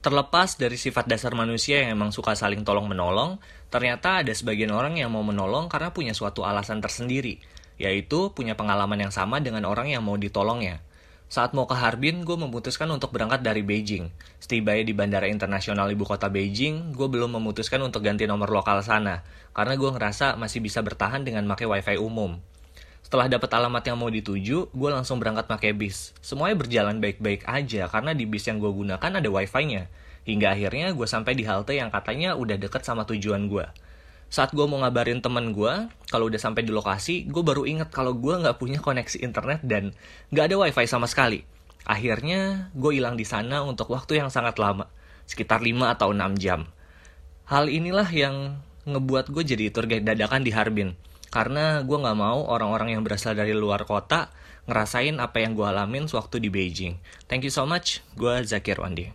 Terlepas dari sifat dasar manusia yang emang suka saling tolong-menolong, ternyata ada sebagian orang yang mau menolong karena punya suatu alasan tersendiri, yaitu punya pengalaman yang sama dengan orang yang mau ditolongnya. Saat mau ke Harbin, gue memutuskan untuk berangkat dari Beijing. Setibanya di Bandara Internasional Ibu Kota Beijing, gue belum memutuskan untuk ganti nomor lokal sana, karena gue ngerasa masih bisa bertahan dengan pakai wifi umum. Setelah dapat alamat yang mau dituju, gue langsung berangkat pakai bis. Semuanya berjalan baik-baik aja karena di bis yang gue gunakan ada wifi-nya. Hingga akhirnya gue sampai di halte yang katanya udah deket sama tujuan gue. Saat gue mau ngabarin temen gue, kalau udah sampai di lokasi, gue baru inget kalau gue nggak punya koneksi internet dan nggak ada wifi sama sekali. Akhirnya, gue hilang di sana untuk waktu yang sangat lama, sekitar 5 atau 6 jam. Hal inilah yang ngebuat gue jadi tour guide dadakan di Harbin karena gue nggak mau orang-orang yang berasal dari luar kota ngerasain apa yang gue alamin sewaktu di Beijing. Thank you so much, gue Zakir Wandi.